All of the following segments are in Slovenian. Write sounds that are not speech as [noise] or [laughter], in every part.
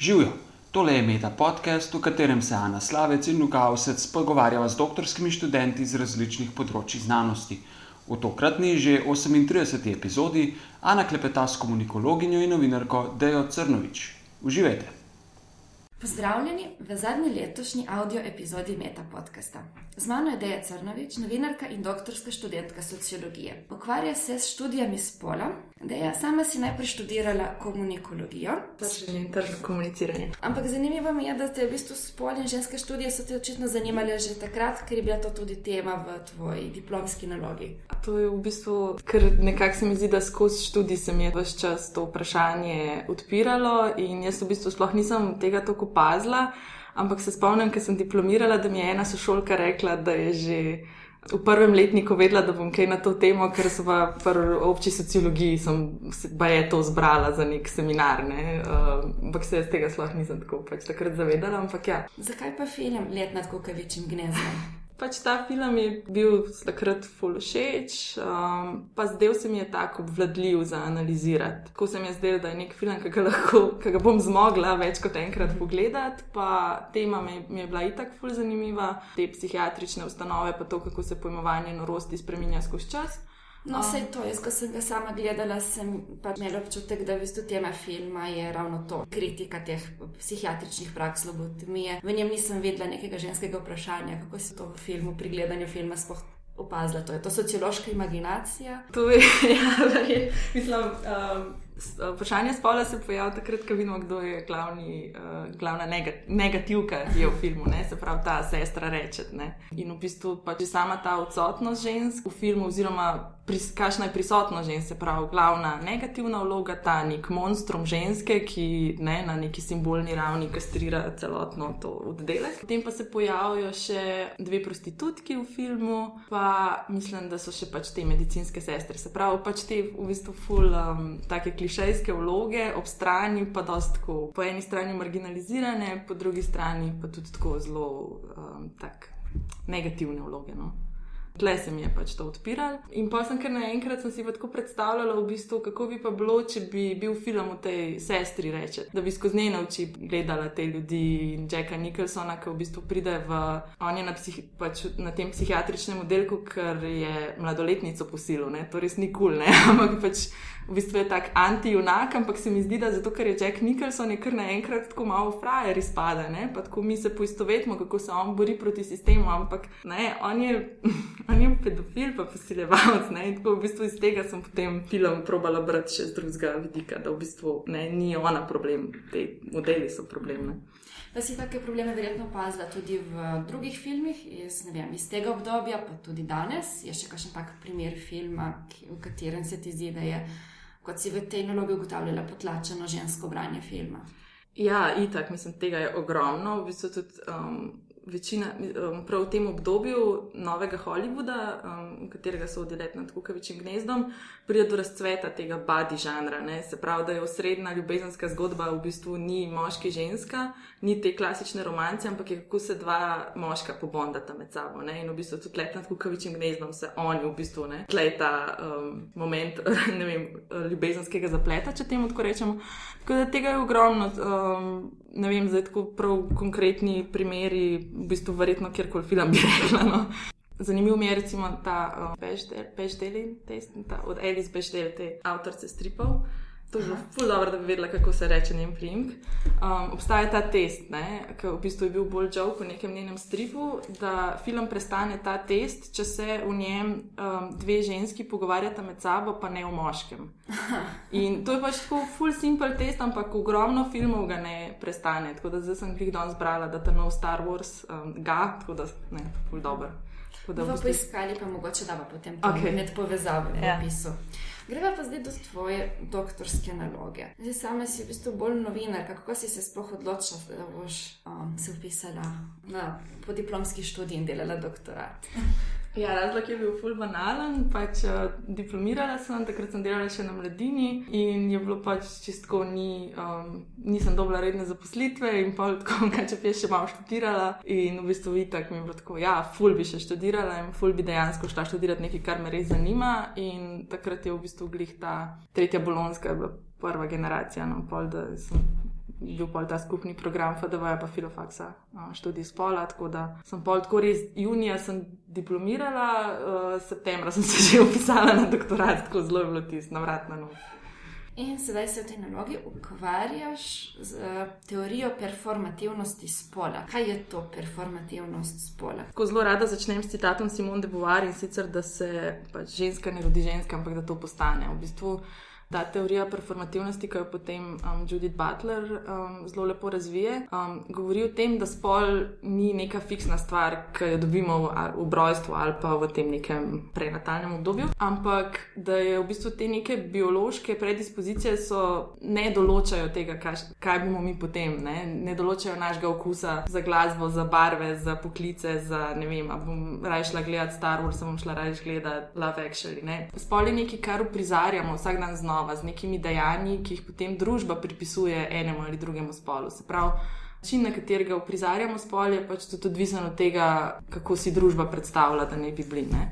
Živijo, tole je Meta podcast, v katerem se Ana Slavec in Luka Avsec pogovarjava z doktorskimi študenti iz različnih področji znanosti. V tokratni že 38. epizodi Ana klepeta s komunikologinjo in novinarko Dejo Crnovič. Uživajte! Pozdravljeni v zadnji letošnji audio epizodi Meta podcasta. Z mano je Deja Crnovič, novinarka in doktorska študentka sociologije. Ukvarja se s študijami spola. Deja, sama si najprej študirala komunikologijo. Tržno in tržno komuniciranje. Ampak zanimivo mi je, da te v bistvu spol in ženske študije so te očitno zanimale že takrat, ker je bila to tudi tema v tvoji diplomski nalogi. To je v bistvu, ker nekako se mi zdi, da skozi študij se mi je vse čas to vprašanje odpiralo in jaz v bistvu sploh nisem tega tako opazila, ampak se spomnim, ker sem diplomirala, da mi je ena sošolka rekla, da je že v prvem letniku vedela, da bom kaj na to temo, ker so v obči sociologiji, pa je to zbrala za nek seminar. Ne? Uh, ampak se jaz tega sploh nisem tako pač takrat zavedala. Ja. Zakaj pa film Let nad kukavičim gnezdom? Pač ta film je bil takrat full všeč, um, pa zdaj se mi je tako obvladljiv za analizirati. Ko se mi je zdelo, da je nek film, ki ga, lahko, ki ga bom zmogla več kot enkrat pogledati, pa tema mi, mi je bila itak full zanimiva, te psihiatrične ustanove, pa to, kako se pojmovanje norosti spreminja skozi čas. No, vse to, jaz, ko sem ga sama gledala, sem pač imela občutek, da v bistvu tema filma je ravno to, kritika teh psihiatričnih praks, lobotomije. V njem nisem vedela nekega ženskega vprašanja, kako se to v filmu, pri gledanju filma sploh opazila. To je to sociološka imaginacija. [laughs] To je, [laughs] ja, je mislim. Um, Vprašanje spola se pojavlja takrat, ko vidimo, kdo je glavni, uh, glavna negativka, ki je v filmu, ne? se pravi ta sestra reče. In v bistvu pač sama ta odsotnost žensk v filmu, oziroma kakšna je prisotnost žensk, se pravi glavna negativna vloga, ta nek monstrum ženske, ki ne, na neki simbolni ravni kastrira celotno to oddelek. Potem pa se pojavljajo še dve prostitutki v filmu, pa mislim, da so še pač te medicinske sestre, se pravi pač te v bistvu full um, take kliše klišejske vloge, ob strani pa dostko, po eni strani marginalizirane, po drugi strani pa tudi tako zelo um, tak, negativne vloge. No. Tle se mi je pač to odpiralo. In pa sem kar naenkrat si tako predstavljala, v bistvu, kako bi pa bilo, če bi bil film o tej sestri, reče, da bi skozi njene oči gledala te ljudi in Jacka Nicholsona, ki v bistvu pride v, on je na, psih, pač na tem psihiatričnem oddelku, ker je mladoletnico posilil, to res ni kul, cool, [laughs] ampak pač v bistvu je tak anti-junak, ampak se mi zdi, da zato, ker je Jack Nicholson, je kar naenkrat tako malo frajer izpada, ne? pa tako mi se poistovetimo, kako se on bori proti sistemu, ampak ne, on je, on je pedofil, pa posiljevalec. In tako v bistvu iz tega sem potem film probala brati še z drugega vidika, da v bistvu ne, ni ona problem, te modeli so problem. Ne? Da si take probleme verjetno opazila tudi v drugih filmih iz, vem, iz tega obdobja, pa tudi danes. Je še kakšen tak primer filma, v katerem se ti zdi, da je kot si v tej nalogi ugotavljala, potlačeno žensko branje filma. Ja, itak, mislim, tega je ogromno. V bistvu tudi um, večina, um, prav v tem obdobju novega Hollywooda, um, v katerega so oddelek nad Kukavičim gnezdom, pride do razcveta tega badi žanra. Ne? Se pravi, da je osrednja ljubezenska zgodba v bistvu ni moški ženska, ni te klasične romance, ampak je kako se dva moška pobondata med sabo. Ne? In v bistvu tudi let nad Kukavičim gnezdom se oni v bistvu ne tleta um, moment [laughs] vem, ljubezenskega zapleta, če temu tako rečemo. Tako da tega je ogromno. Um, ne vem, zdaj tako prav konkretni primeri, v bistvu verjetno kjerkoli film bi [laughs] rekla. No. Zanimiv mi je recimo ta Pešdeli, um, od Alice Pešdeli, te avtorice stripov. To je zelo ful dobro, da bi vedela, kako se reče njen primek. Um, obstaja ta test, ki v bistvu je bil bolj žal po nekem njenem stripu, da film prestane ta test, če se v njem um, dve ženski pogovarjata med sabo, pa ne o moškem. [laughs] In to je pač tako ful simple test, ampak ogromno filmov ga ne prestane. Tako da zdaj sem jih danes brala, da ta nov Star Wars um, ga, tako da ne, ful dobro. Bomo poiskali, pa mogoče da bo potem okay. med povezave v ja. opisu. Greva pa zdaj do tvoje doktorske naloge. Zdaj sama si v bistvu bolj novinar, kako si se sploh odločila, da boš um, se upisala na podiplomski študij in delala doktorat. Ja, razlog je bil ful banalen. Pač, uh, diplomirala sem, takrat sem delala še na mladini in je bilo pač čistko, ni, um, nisem dobila redne zaposlitve in pa tako, [laughs] kaj če bi še malo študirala. In v bistvu itak mi je bilo tako, ja, ful bi še študirala in ful bi dejansko šla študirati nekaj, kar me res zanima. In takrat je v bistvu glih ta tretja bolonska, bila prva generacija, no, pol, da sem bil pol ta skupni program FDV, pa filofaksa, študij spola. Tako da sem pol tako res junija sem diplomirala, uh, septembra sem se [laughs] že upisala na doktorat, tako zelo je bilo tisto, navratno. No. In sedaj se v tej nalogi ukvarjaš z uh, teorijo performativnosti spola. Kaj je to performativnost spola? Ko zelo rada začnem s citatom Simone de Beauvoir in sicer, da se pač ženska ne rodi ženska, ampak da to postane. V bistvu ta teorija performativnosti, ki jo potem um, Judith Butler um, zelo lepo razvije, um, govori o tem, da spol ni neka fiksna stvar, ki jo dobimo v, v brojstvu ali pa v tem nekem prenatalnem obdobju, ampak da je v bistvu te neke biološke predispozicije, so ne določajo tega, kaj, kaj bomo mi potem, ne, ne določajo našega okusa za glasbo, za barve, za poklice, za ne vem, bom raje šla gledati Star Wars, bom šla raje gledati Love Actually. Spol je nekaj, kar uprizarjamo vsak dan znova znova z nekimi dejanji, ki jih potem družba pripisuje enemu ali drugemu spolu. Se pravi, način, na katerega uprizarjamo spol, je pač tudi odvisen od tega, kako si družba predstavlja, da ne bi bili. Ne?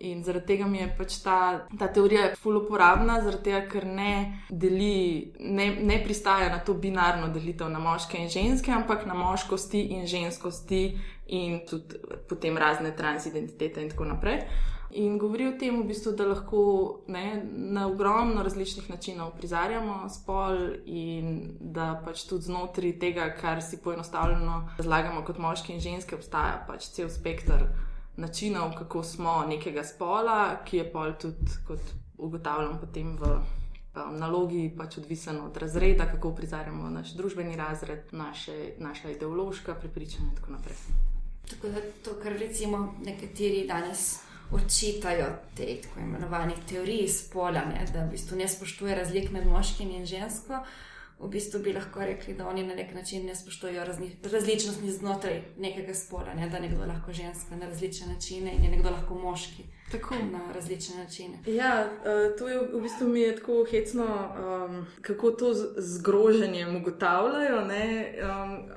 In zaradi tega mi je pač ta, ta teorija fully uporabna, zaradi tega, ker ne deli, ne, ne pristaja na to binarno delitev na moške in ženske, ampak na moškosti in ženskosti in tudi potem razne transidentitete in tako naprej. In govori o tem, v bistvu, da lahko ne, na ogromno različnih načinov prizarjamo spol, in da pač tudi znotraj tega, kar si poenostavljeno razlagamo kot moški in ženske, obstaja pač cel spektr načinov, kako smo nekega spola, ki je pol tudi, kot ugotavljam, potem v. Nalogi pač odvisen od razreda, kako prizarjamo naš družbeni razred, naše, naša ideološka prepričanja in tako naprej. Tako da to, kar recimo nekateri danes očitajo te tako imenovane teorije spola, ne, da v bistvu ne spoštuje razlik med moškim in žensko. V bistvu bi lahko rekli, da oni na nek način ne spoštujejo različnosti znotraj nekega spola, ne, da nekdo lahko ženska na različne načine in je nekdo lahko moški. Tako na različne načine. Ja, uh, to je v bistvu mi je tako hecno, um, kako to zgroženje ugotavljajo. Um,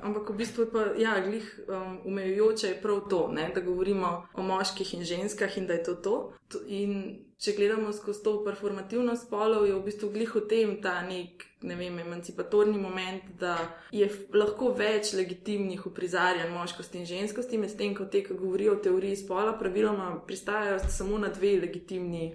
ampak v bistvu pa je ja, glih um, umejujoče prav to, ne, da govorimo o moških in ženskah in da je to to. In če gledamo skozi to performativno spolov, je v bistvu glih v tem ta nek ne vem, emancipatorni moment, da je lahko več legitimnih uprizarjanj moškosti in ženskosti, medtem ko te, ki govorijo o teoriji spola, praviloma pristajajo samo na dve legitimni.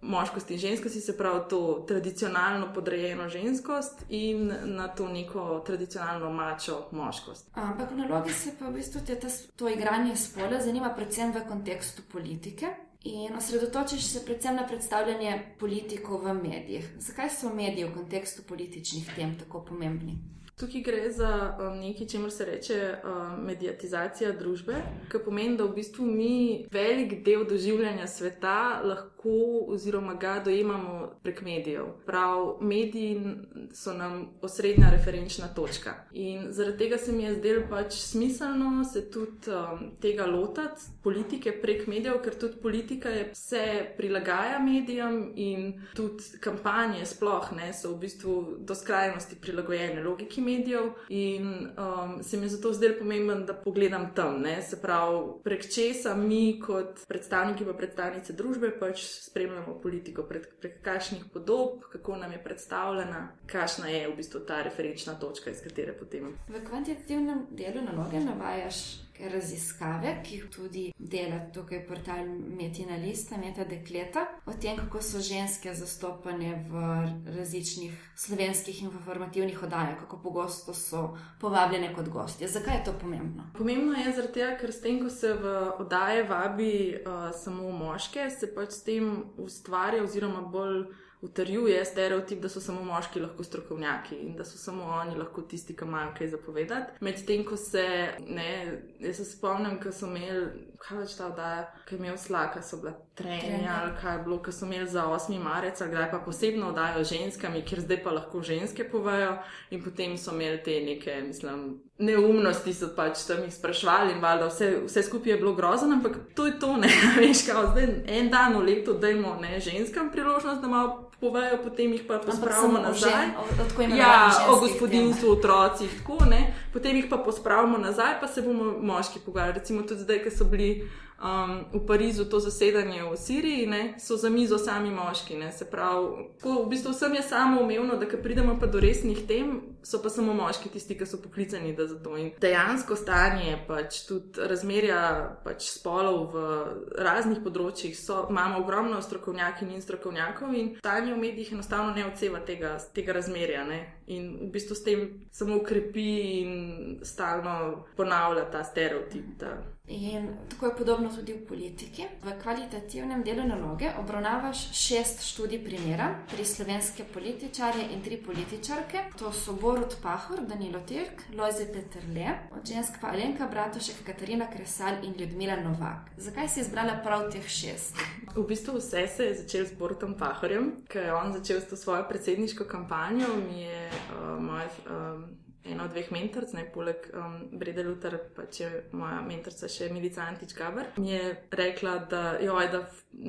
Moškosti in ženskosti, se pravi to tradicionalno podrejeno ženskost in na to neko tradicionalno mačo moškost. Ampak v nalogi se pa v bistvu te, ta, to igranje spola zanima predvsem v kontekstu politike, In osredotočiš se predvsem na predstavljanje politikov v medijih. Zakaj so mediji v kontekstu političnih tem tako pomembni? Tukaj gre za um, nekaj, čemu se reče um, mediatizacija družbe, ki pomeni, da v bistvu mi velik del doživljanja sveta lahko oziroma ga dojemamo prek medijev. Prav, mediji so nam osrednja referenčna točka. In zaradi tega se mi je zdelo pač smiselno se tudi um, tega lotiti, politike prek medijev, ker tudi politika je vse prilagaja medijem in tudi kampanje sploh ne so v bistvu do skrajnosti prilagojene logiki medijev in um, se mi je zato zdelo pomembno, da pogledam tam, ne? se pravi, prek česa mi, kot predstavniki in predstavnice družbe, pač spremljamo politiko, prek, prek kakšnih podob, kako nam je predstavljena, kakšna je v bistvu ta referenčna točka, iz katere potem. V kvantitativnem delu naloge navajaš raziskave, ki jih tudi dela tukaj portal Metina Lista, Meta Dekleta, o tem, kako so ženske zastopane v različnih slovenskih informativnih oddajah, kako pogosto so povabljene kot gostje. Zakaj je to pomembno? Pomembno je zaradi tega, ker s tem, ko se v oddaje vabi uh, samo moške, se pač s tem ustvarja oziroma bolj utrjuje stereotip, da so samo moški lahko strokovnjaki in da so samo oni lahko tisti, ki imajo kaj zapovedati. Medtem ko se, ne, jaz se spomnim, ko so imeli, kaj več ta oddaja, ki je imel slaka, so bila trenja ali kaj bilo, ki so imeli za 8. marec, kdaj pa posebno oddajo ženskami, ker zdaj pa lahko ženske povajo in potem so imeli te neke, mislim. Neumnosti so pač tam jih sprašvali, in valjda vse, vse skupaj je bilo grozno, ampak to je to, ne [laughs] veš, kaj zdaj en dan v letu dajmo ne, ženskam priložnost, da malo povejo, potem jih pa pospravimo nazaj. Ja, o gospodinstvu, otrocih, tako ne. Potem jih pa pospravimo nazaj, pa se bomo moški pogovarjali. Recimo tudi zdaj, ki so bili um, v Parizu to zasedanje v Siriji, ne, so za mizo sami moški. Ne, se pravi, ko v bistvu vsem je samo umevno, da ko pridemo pa do resnih tem, so pa samo moški tisti, ki so poklicani za to. In dejansko stanje, pač tudi razmerja pač spolov v raznih področjih, so, imamo ogromno strokovnjakov in strokovnjakov, in stanje v medijih enostavno ne odseva tega, tega razmerja. Ne? In v bistvu s tem samo ukrepi in stalno ponavlja ta stereotip. Da In tako je podobno tudi v politiki. V kvalitativnem delu naloge obravnavaš šest študij primera pri slovenske političarje in tri političarke. To so Borut Pahor, Danilo Tirk, Lojze Petrle, od žensk pa Alenka Bratošek, Katarina Kresal in Ljudmila Novak. Zakaj si izbrala prav teh šest? V bistvu vse se je začelo s Borutom Pahorjem, ker je on začel s to svojo predsedniško kampanjo. Mi je uh, moj. Um, ena od dveh mentoric, ne poleg um, Brede Lutar, pa če moja mentorica še Milica Antič Gabr, mi je rekla, da, joj, da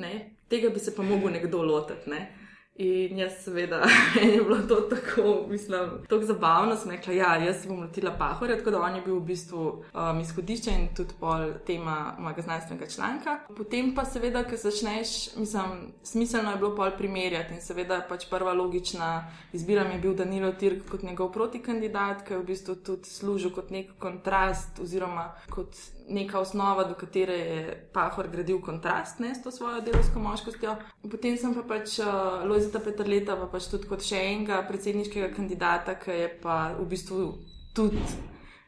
ne, tega bi se pa mogel nekdo lotiti. Ne. In jaz, seveda, [laughs] je bilo to tako, mislim, tako zabavno. Sem rekla, ja, jaz bom letela pahorja, tako da on je bil v bistvu um, izhodišče in tudi pol tema mojega znanstvenega članka. Potem pa, seveda, ko začneš, mislim, smiselno je bilo pol primerjati in seveda pač prva logična izbira mi je bil Danilo Tirk kot njegov protikandidat, ki je v bistvu tudi služil kot nek kontrast oziroma kot neka osnova, do katere je Pahor gradil kontrast ne, s to svojo delovsko moškostjo. Potem sem pa pač uh, Lojzeta Petrleta, pa pač tudi kot še enega predsedniškega kandidata, ki je pa v bistvu tudi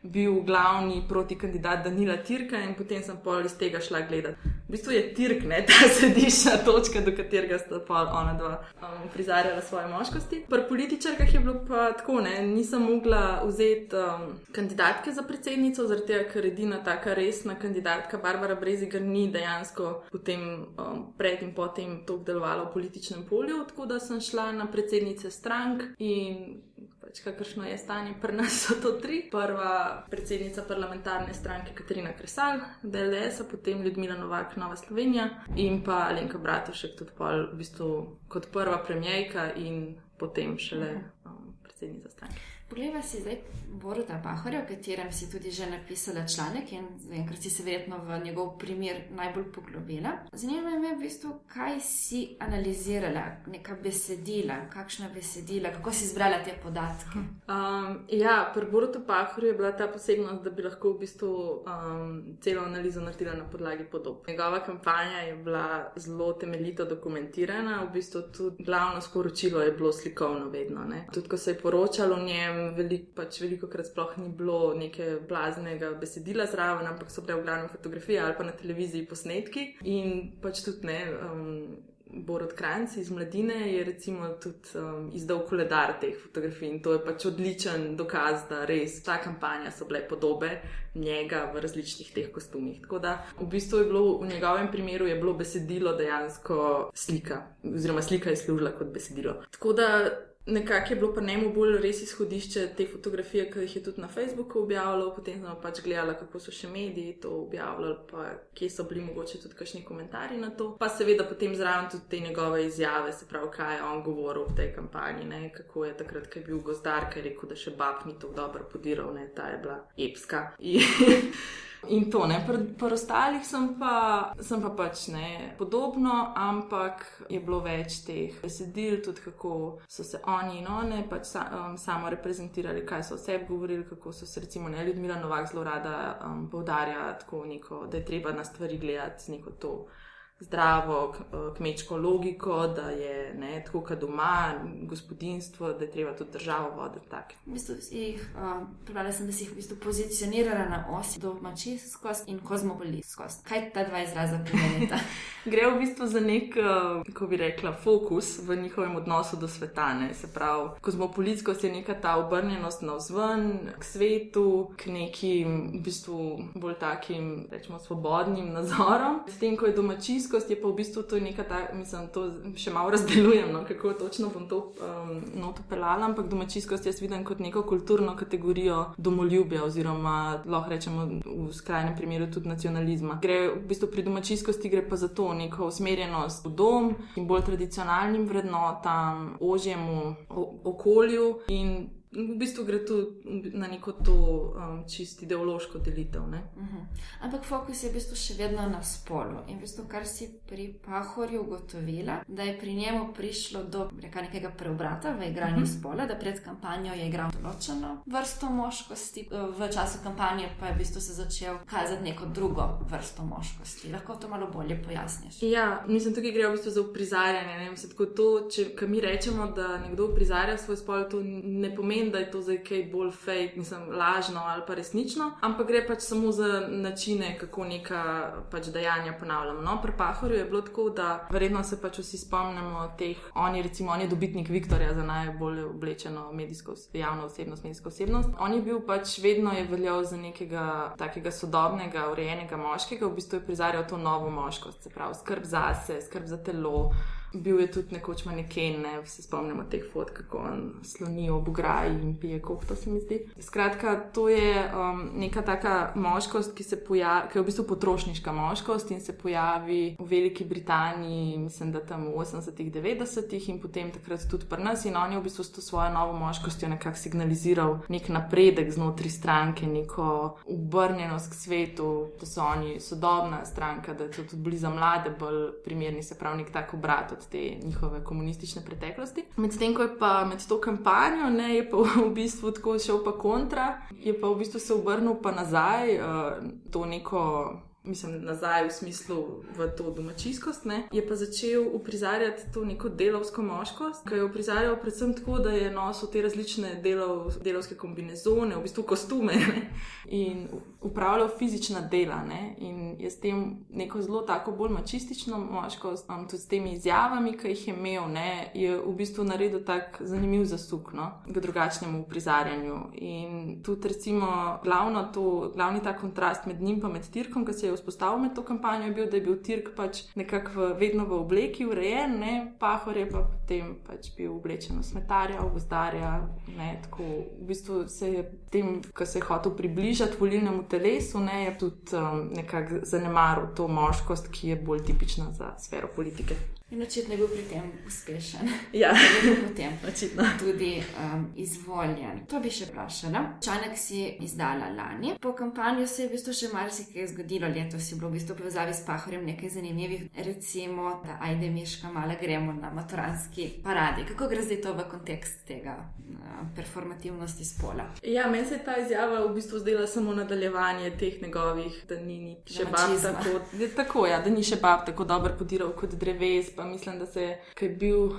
bil glavni protikandidat Danila Tirka in potem sem pol iz tega šla gledati. V bistvu je Tirk, ne [laughs] ta središčna točka, do katerega sta pa ona dva um, prizarjala svoje moškosti. Pri političarkah je bilo pa tako, ne, nisem mogla vzeti um, kandidatke za predsednico, zaradi tega, ker edina taka resna kandidatka Barbara Brezigar ni dejansko potem um, pred in potem to delovala v političnem polju, tako da sem šla na predsednice strank in pač kakršno je stanje pri nas, so to tri. Prva predsednica parlamentarne stranke Katarina Kresal, DLS, potem Ljudmila Novak, Nova Slovenija in pa Alenka Bratušek, tudi pol, v bistvu kot prva premijejka in potem šele um, predsednica stranke. Poglejva si zdaj Boruta Pahorja, o katerem si tudi že napisala članek in enkrat si se verjetno v njegov primer najbolj poglobila. Zanima me v bistvu, kaj si analizirala, neka besedila, kakšna besedila, kako si izbrala te podatke. Um, ja, pri Borutu Pahorju je bila ta posebnost, da bi lahko v bistvu um, celo analizo naredila na podlagi podob. Njegova kampanja je bila zelo temeljito dokumentirana, v bistvu tudi glavno sporočilo je bilo slikovno vedno. Ne? Tudi ko se je poročalo o njem, velik, pač veliko krat sploh ni bilo neke blaznega besedila zraven, ampak so bile v glavnem fotografije ali pa na televiziji posnetki. In pač tudi ne. Um, Borod Kranc iz Mladine je recimo tudi um, izdal koledar teh fotografij in to je pač odličen dokaz, da res ta kampanja so bile podobe njega v različnih teh kostumih. Tako da v bistvu je bilo v njegovem primeru je bilo besedilo dejansko slika, oziroma slika je služila kot besedilo. Tako da Nekako je bilo pa njemu bolj res izhodišče te fotografije, ki jih je tudi na Facebooku objavljal, potem smo pač gledali, kako so še mediji to objavljali, pa kje so bili mogoče tudi kakšni komentarji na to. Pa seveda potem zraven tudi te njegove izjave, se pravi, kaj je on govoril v tej kampanji, ne? kako je takrat, ko je bil gozdar, ki je rekel, da še bab ni to dobro podiral, ne? ta je bila epska. [laughs] In to, ne, pri ostalih sem pa, sem pa pač ne podobno, ampak je bilo več teh besedil, tudi kako so se oni in one pač sa, um, samo reprezentirali, kaj so o sebi govorili, kako so se recimo ne Ljudmila Novak zelo rada um, povdarja, tako neko, da je treba na stvari gledati z neko to zdravo kmečko logiko, da je ne, tako, kot doma, gospodinstvo, da je treba tudi državo voditi. V bistvu jih, uh, Prebrala sem, da si jih v bistvu pozicionirala na osi domačijskost in kozmopolitskost. Kaj ta dva izraza pomenita? [laughs] Gre v bistvu za nek, uh, kako bi rekla, fokus v njihovem odnosu do sveta. Ne? Se pravi, kozmopolitskost je neka ta obrnjenost na vzven, k svetu, k nekim v bistvu bolj takim, rečemo, svobodnim nazorom. S tem, ko je domačijskost, ljudskost je pa v bistvu to nekaj, ta, mislim, to še malo razdelujem, no, kako točno bom to um, noto pelala, ampak domačijskost jaz vidim kot neko kulturno kategorijo domoljubja, oziroma lahko rečemo v skrajnem primeru tudi nacionalizma. Gre v bistvu pri domačijskosti gre pa za to neko usmerjenost v dom in bolj tradicionalnim vrednotam, ožjemu okolju in v bistvu gre tu na neko to um, čist ideološko delitev. Ne? Uh -huh. Ampak fokus je v bistvu še vedno na spolu. In v bistvu, kar si pri Pahorju ugotovila, da je pri njemu prišlo do reka, nekega preobrata v igranju uh -huh. spola, da pred kampanjo je igral določeno vrsto moškosti, v času kampanje pa je v bistvu se začel kazati neko drugo vrsto moškosti. Lahko to malo bolje pojasniš. Ja, mislim, tukaj gre v bistvu za uprizarjanje. Mislim, to, če mi rečemo, da nekdo uprizarja svoj spol, to ne pomeni pomeni, da je to zdaj kaj bolj fake, mislim, lažno ali pa resnično, ampak gre pač samo za načine, kako neka pač dejanja ponavljamo. No, pri Pahorju je bilo tako, da verjetno se pač vsi spomnimo teh, oni recimo, on je dobitnik Viktorja za najbolj oblečeno medijsko javno osebnost, medijsko osebnost. On je bil pač vedno je veljal za nekega takega sodobnega, urejenega moškega, v bistvu je prizarjal to novo moškost, se pravi skrb zase, skrb za telo. Bil je tudi nekoč maneken, ne se spomnimo teh fotk, kako on sloni ob ograji in pije kop, to se mi zdi. Skratka, to je um, neka taka moškost, ki, pojavi, ki je v bistvu potrošniška moškost in se pojavi v Veliki Britaniji, mislim, da tam v 80-ih, 90-ih in potem takrat tudi pri nas. In on je v bistvu s to svojo novo moškostjo nekako signaliziral nek napredek znotraj stranke, neko obrnjenost k svetu, da so oni sodobna stranka, da so tudi blizu mlade, bolj primerni, se pravi, nek tak obrat od te njihove komunistične preteklosti. Medtem ko je pa med to kampanjo, ne, je pa v bistvu tako šel pa kontra, je pa v bistvu se obrnil pa nazaj uh, to neko mislim, nazaj v smislu v to domačijskost, ne? je pa začel uprizarjati to neko delovsko moškost, ki je uprizarjal predvsem tako, da je nosil te različne delov, delovske kombinezone, v bistvu kostume ne? in upravljal fizična dela. Ne? In je s tem neko zelo tako bolj mačistično moškost, um, tudi s temi izjavami, ki jih je imel, ne? je v bistvu naredil tak zanimiv zasuk no? k drugačnemu uprizarjanju. In tudi recimo glavno to, glavni ta kontrast med njim in med Tirkom, ki se je vzpostavil med to kampanjo, je bil, da je bil Tirk pač nekako vedno v obleki, urejen, ne? Pahor je pa potem pač bil oblečen v smetarja, v gozdarja. Ne? Tako v bistvu se je tem, ko se je hotel približati volilnemu telesu, ne? je tudi um, nekako zanemaril to moškost, ki je bolj tipična za sfero politike. In očitno je bil pri tem uspešen. Ja, [laughs] potem očitno. Tudi um, izvoljen. To bi še vprašala. Članek si izdala lani. Po kampanju se je v bistvu še marsikaj zgodilo. Letos je bilo v bistvu povezavi s Pahorjem nekaj zanimivih. Recimo, da ajde miška, malo gremo na maturanski paradi. Kako gre zdaj to v kontekst tega uh, performativnosti spola? Ja, meni se je ta izjava v bistvu zdela samo nadaljevanje teh njegovih, da ni, ni še bab tako, tako, ja, da ni še bab tako dobro podiral kot dreves pa mislim, da se je, ki je bil.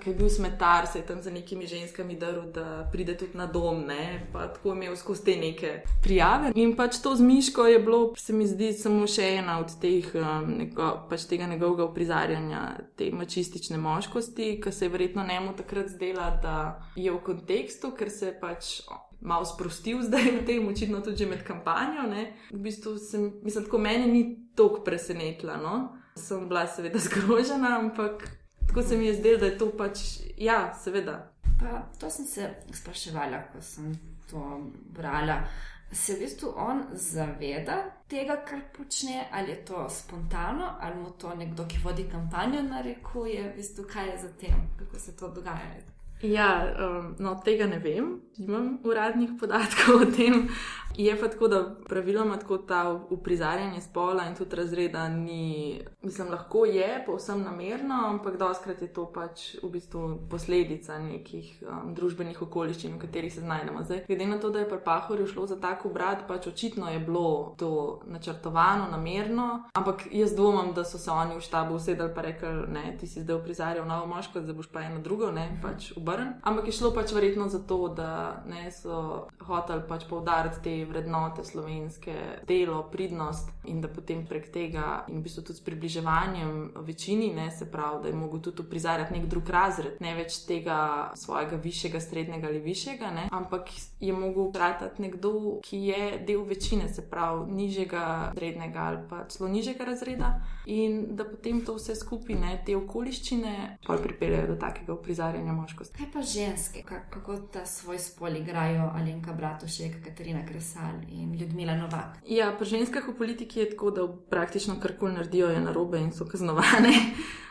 Ki je bil smetar, se je tam za nekimi ženskami daril, da pride tudi na dom, ne? pa tako je imel skozi te neke prijave. In pač to z Miško je bilo, se mi zdi, samo še ena od teh, um, neko, pač tega njegovega uprizarjanja, te mačistične moškosti, ki se je verjetno njemu takrat zdela, da je v kontekstu, ker se je pač malo sprostil [laughs] zdaj v tem, očitno tudi med kampanjo. Ne? V bistvu sem, mislim, tako meni ni toliko presenetila. No? Sem bila seveda zgrožena, ampak tako se mi je zdelo, da je to pač, ja, seveda. Pa, to sem se spraševala, ko sem to brala. Se v bistvu on zaveda tega, kar počne, ali je to spontano, ali mu to nekdo, ki vodi kampanjo, narekuje, v bistvu, kaj je za tem, kako se to dogaja. Ja, um, no, tega ne vem, nimam uradnih podatkov o tem, Je pa tako, da praviloma tako ta uprizarjanje spola in tudi razreda ni, mislim, lahko je povsem namerno, ampak doskrat je to pač v bistvu posledica nekih um, družbenih okoliščin, v katerih se znajdemo. Zdaj, glede na to, da je pri Pahorju šlo za tako obrat, pač očitno je bilo to načrtovano, namerno, ampak jaz dvomim, da so se oni v štabu usedeli in rekli, ne, ti si zdaj uprizarjal novo moško, zdaj boš pa eno drugo, ne, pač obrn. Ampak je šlo pač verjetno za to, da ne, so hoteli pač poudariti te vrednote slovenske, delo, pridnost in da potem prek tega in v bistvu tudi s približevanjem večini, ne se pravi, da je mogel tudi prizarjati nek drug razred, ne več tega svojega višjega, srednjega ali višjega, ne, ampak je mogel pratati nekdo, ki je del večine, se pravi, nižjega, srednjega ali pa celo nižjega razreda in da potem to vse skupaj, ne, te okoliščine, pa pripeljejo do takega prizarjanja moškosti. Kaj pa ženske, kako ta svoj spol igrajo Alenka Bratušek, Katarina Kresal? In Ljudmila Novak. Ja, pri ženskah v politiki je tako, da praktično karkoli naredijo, je narobe in so kaznovane.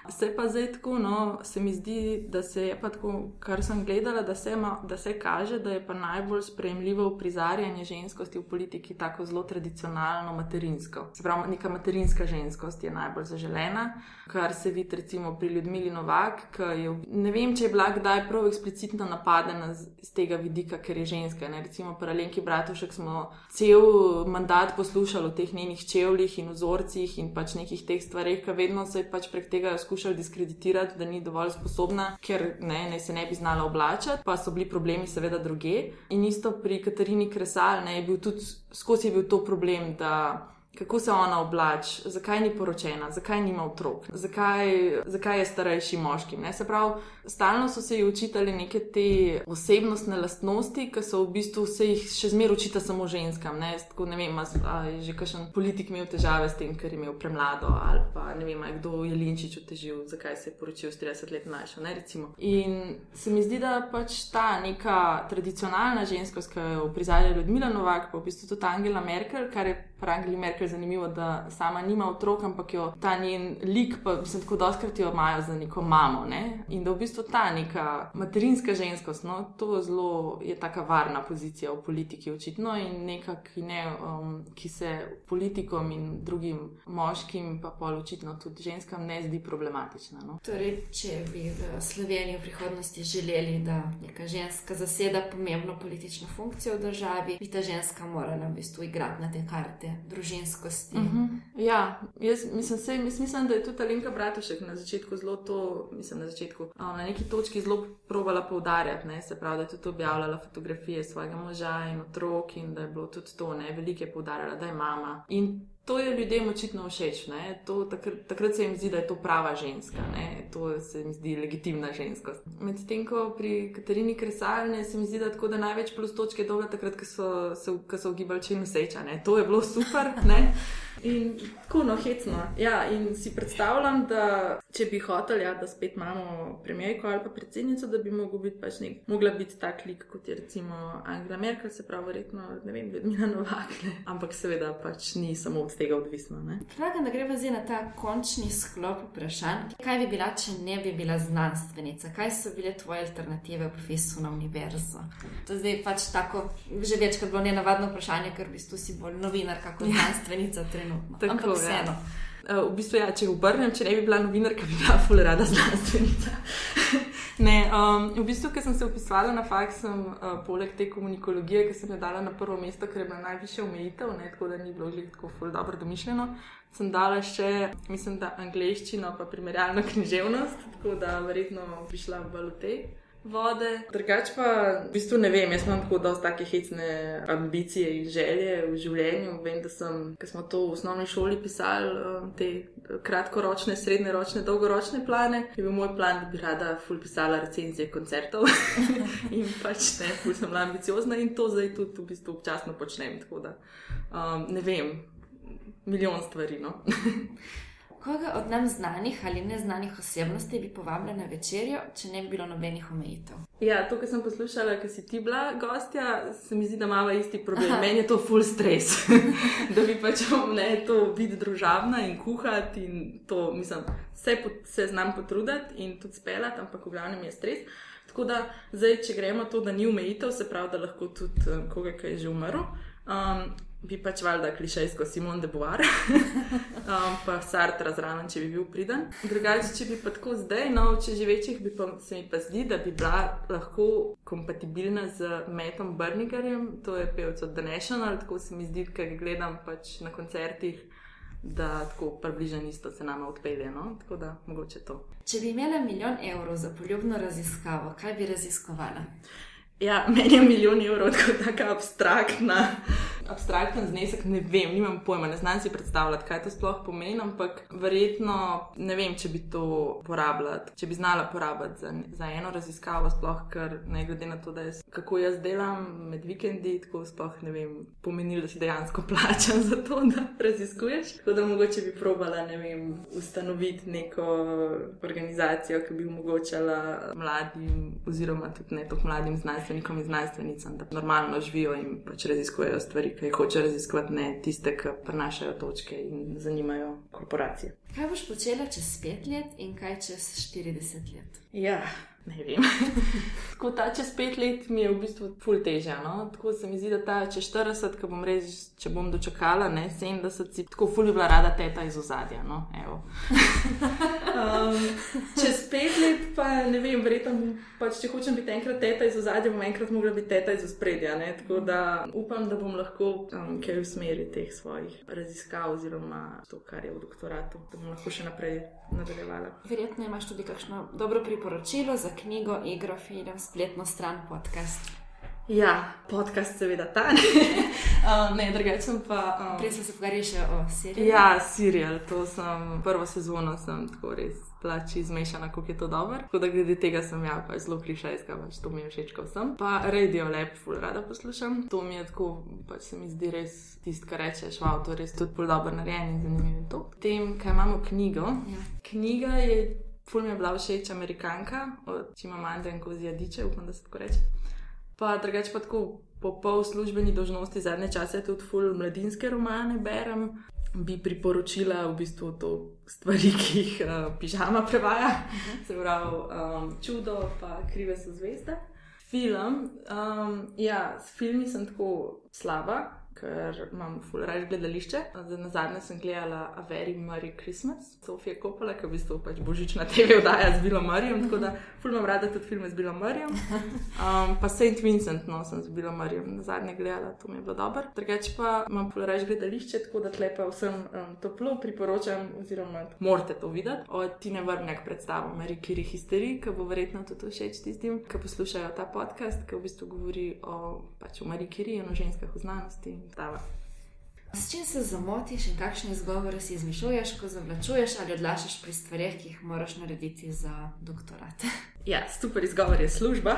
Se pa zdaj tako, no, se mi zdi, da se je pa tako, kar sem gledala, da se, ma, da se kaže, da je pa najbolj sprejemljivo prizarjanje ženskosti v politiki tako zelo tradicionalno materinsko. Se pravi, neka materinska ženskost je najbolj zaželena, kar se vidi recimo pri Ljudmili Novak, ki je, ne vem, če je bila kdaj prav eksplicitno napadena z, z tega vidika, ker je ženska. Ne? Recimo pri Alenki Bratušek smo cel mandat poslušali o teh njenih čevljih in vzorcih in pač nekih teh stvareh, ki vedno se je pač prek tega skušali diskreditirati, da ni dovolj sposobna, ker ne, ne se ne bi znala oblačiti, pa so bili problemi seveda druge. In isto pri Katarini Kresal, ne, je bil tudi skozi je bil to problem, da kako se ona oblači, zakaj ni poročena, zakaj nima otrok, zakaj, zakaj je starejši moški. Ne? Se pravi, stalno so se ji učitali neke te osebnostne lastnosti, ki so v bistvu se jih še zmeraj učita samo ženskam. Ne, Tako, ne vem, ali je že kakšen politik imel težave s tem, ker je imel premlado, ali pa ne vem, kdo je Linčič otežil, zakaj se je poročil s 30 let mlajšo. In se mi zdi, da pač ta neka tradicionalna ženskost, ki jo prizadeva Ljudmila Novak, pa v bistvu tudi Angela Merkel, kar je pri Angeli Merkel zanimivo, da sama nima otrok, ampak jo ta njen lik, pa mislim, tako doskrat jo imajo za neko mamo. Ne? In da v bistvu ta neka materinska ženskost, no, to zelo je taka varna pozicija v politiki, očitno in neka, ki, ne, um, ki se politikom in drugim moškim, pa pol očitno tudi ženskam, ne zdi problematična. No? Torej, če bi v Sloveniji v prihodnosti želeli, da neka ženska zaseda pomembno politično funkcijo v državi, bi ta ženska morala v bistvu igrati na te karte družinskosti. Uh -huh. Ja, jaz mislim, sej, jaz mislim, da je tudi Alenka Bratušek na začetku zelo to, mislim, na začetku. Um, na neki točki zelo provala poudarjati, ne? se pravi, da je tudi objavljala fotografije svojega moža in otrok, in da je bilo tudi to, ne, velike poudarjala, da je mama. In to je ljudem očitno všeč. Takrat, takrat se jim zdi, da je to prava ženska, ne? to se jim zdi legitimna ženskost. Medtem ko pri Katarini Kresalni se mi zdi, da tako da največ plus točke dobre takrat, ko so se ugibali čim seča. To je bilo super. Ne? In tako no, hecno. Ja, in si predstavljam, da če bi hotel, ja, da spet imamo premijerko ali pa predsednico, da bi mogla biti pač nek, mogla biti tak lik kot je recimo Angela Merkel, se pravi, verjetno, ne vem, Ljudmila Novak, ne. ampak seveda pač ni samo od tega odvisno. Predlagam, da gremo zdaj na ta končni sklop vprašanj. Kaj bi bila, če ne bi bila znanstvenica? Kaj so bile tvoje alternative v profesu na univerzo? To zdaj pač tako, že večkrat bilo nenavadno vprašanje, ker v bistvu si bolj novinar, kako znanstvenica trenutno trenutno. Tako, Ampak vseeno. Ja. Uh, v bistvu, ja, če obrnem, če ne bi bila novinarka, bi bila ful rada znanstvenica. [laughs] ne, um, v bistvu, ker sem se upisala na faks, sem uh, poleg te komunikologije, ki sem jo dala na prvo mesto, ker je bila najvišja omejitev, ne, tako da ni bilo že tako ful dobro domišljeno, sem dala še, mislim, da angliščino, pa primerjalno književnost, tako da verjetno bi šla v balotej vode. Drugač pa, v bistvu ne vem, jaz imam tako dosta take hecne ambicije in želje v življenju. Vem, da sem, ko smo to v osnovni šoli pisali, um, te kratkoročne, srednjeročne, dolgoročne plane, je bil moj plan, da bi rada ful pisala recenzije koncertov. [laughs] in pač ne, ful sem bila ambiciozna in to zdaj tudi v bistvu občasno počnem. Tako da um, ne vem, milijon stvari. No? [laughs] Koga od nam znanih ali neznanih osebnosti bi povabila na večerjo, če ne bi bilo nobenih omejitev? Ja, to, kar sem poslušala, ker si ti bila gostja, se mi zdi, da ima isti problem. Aha. Meni je to full stres, [laughs] da bi pač ne to biti družabna in kuhati in to, mislim, vse se znam potruditi in tudi speljati, ampak v glavnem je stres. Tako da, zdaj, če gremo to, da ni omejitev, se pravi, da lahko tudi eh, koga, ki je že umrl. Um, bi pač valjda klišejsko Simon de Boar, um, pa Sartre zraven, če bi bil priden. Drugače, če bi pa tako zdaj, no, če že večjih, bi pa se mi pa zdi, da bi bila lahko kompatibilna z Metom Brnigarjem, to je pevec od The National, tako se mi zdi, ker ga gledam pač na koncertih. Da tako približno isto se nam odpelje. No? Tako da mogoče to. Če bi imela milijon evrov za poljubno raziskavo, kaj bi raziskovala? Ja, meni je milijon evrov tako abstraktna. Abstrakten znesek, ne vem, nimam pojma, ne znam si predstavljati, kaj to sploh pomeni, ampak verjetno ne vem, če bi to porabila, če bi znala porabiti za, za eno raziskavo, sploh ker ne glede na to, jaz, kako jaz delam med vikendi, tako sploh ne vem, pomenilo, da si dejansko [laughs] plačam za to, da raziskuješ. Tako da mogoče bi probala, ne vem, ustanoviti neko organizacijo, ki bi omogočala mladim, oziroma tudi ne toliko mladim znanstvenikom in znanstvenicam, da normalno živijo in pač raziskujejo stvari, ki jih hoče raziskovati, ne tiste, ki prenašajo točke in zanimajo korporacije. Kaj boš počela čez pet let in kaj čez 40 let? Ja, ne vem. [laughs] tako ta čez pet let mi je v bistvu ful težja. No? Tako se mi zdi, da ta čez 40, ko bom res, če bom dočakala, ne 70, si tako ful bi bila rada teta iz ozadja. No? [laughs] um, čez pet let pa ne vem, verjetno, pač, če hočem biti enkrat teta iz ozadja, bom enkrat mogla biti teta iz ospredja. Tako da upam, da bom lahko um, kaj v smeri teh svojih raziskav oziroma to, kar je v doktoratu bom lahko še naprej nadaljevala. Verjetno imaš tudi kakšno dobro priporočilo za knjigo, igro, film, spletno stran, podcast. Ja, podcast, seveda, ta ne. [laughs] um, ne, drugače pa. Um, Prej smo se pogovarjali še o seriji. Ja, serial, to sem prvo sezono, sem tako res plači zmešana, kako je to dobro. Tako da glede tega sem ja, pač zelo klišejska, pač to mi je všeč, ko sem. Pa radio lep, ful rada poslušam. To mi je tako, pač se mi zdi res tisto, kar rečeš, wow, to je res tudi ful dobro narejen in zanimivo to. Potem, kaj imamo knjigo. Ja. Knjiga je, ful mi je bila všeč Amerikanka, od Čimamanda in Kozijadiče, upam, da se tako reče. Pa drugače pa tako. Po pol službeni dožnosti zadnje čase tudi ful mladinske romane berem, bi priporočila v bistvu to stvari, ki jih uh, pižama prevaja, -huh. se pravi um, čudo, pa krive so zvezde. Film, um, ja, s filmi sem tako slaba, ker imam fulajn gledališče. Na zadnje sem gledala A Very Merry Christmas, Sofija Kopola, ki je v bistvu pač božična TV oddaja z Bilo Marijem, tako da fulajn rada tudi filme z Bilo Marijem. Um, pa St. Vincent, no, sem z Bilo Marijem na zadnje gledala, to mi je bilo dobro. Drugače pa imam fulajn gledališče, tako da tlepa vsem um, toplo priporočam, oziroma morate to videti. Od Tine Vrnjak predstavo Mary Curie History, ki bo verjetno tudi všeč tistim, ki poslušajo ta podcast, ki v bistvu govori o, pač, o Mary in o ženskah v znanosti predstava. S čim se zamotiš in kakšne izgovore si izmišljuješ, ko zavlačuješ ali odlašaš pri stvarih, ki jih moraš narediti za doktorat? [laughs] Ja, super izgovor je služba.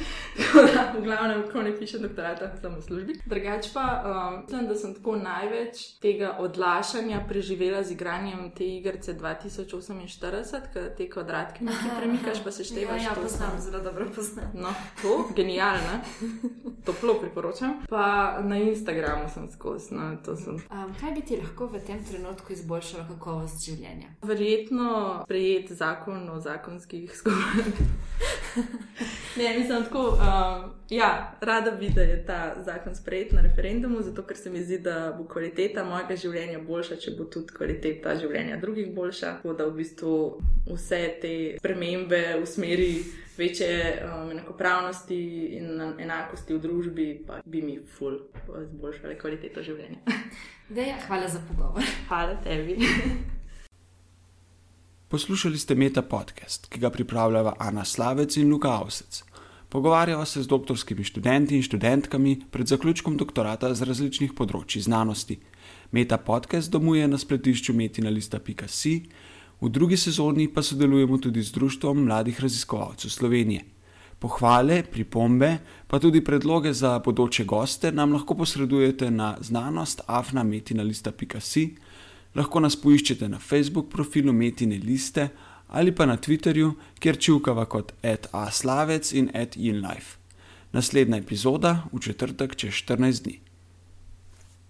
[laughs] v glavnem, ko ne pišem doktorata, sem v službi. Drugač pa um, mislim, da sem tako največ tega odlašanja preživela z igranjem te igrice 2048, ki te kvadratke nekaj premikaš, pa se števaš. Ja, ja poznam, zelo dobro poznam. No, to, genialno. [laughs] Toplo priporočam. Pa na Instagramu sem skozi. No, sem. Um, kaj bi ti lahko v tem trenutku izboljšalo kakovost življenja? Verjetno sprejeti zakon o zakonskih [laughs] skupinah. [laughs] ne, mislim, tako, um, ja, rada bi, da je ta zakon sprejet na referendumu, zato ker se mi zdi, da bo kvaliteta mojega življenja boljša, če bo tudi kvaliteta življenja drugih boljša. Tako da v bistvu vse te spremembe v smeri večje um, enakopravnosti in enakosti v družbi, bi mi ful izboljšale kvaliteto življenja. [laughs] Deja, hvala za pogovor. Hvala tebi. [laughs] Poslušali ste Meta podcast, ki ga pripravljava Ana Slavec in Luka Avsec. Pogovarjava se z doktorskimi študenti in študentkami pred zaključkom doktorata z različnih področji znanosti. Meta podcast domuje na spletišču metina.si, v drugi sezoni pa sodelujemo tudi z Društvom mladih raziskovalcev Slovenije. Pohvale, pripombe, pa tudi predloge za bodoče goste nam lahko posredujete na znanost afnametina.si lahko nas poiščete na Facebook profilu Metine liste ali pa na Twitterju, kjer čivkava kot @aslavec in @inlife. Naslednja epizoda v četrtek čez 14 dni.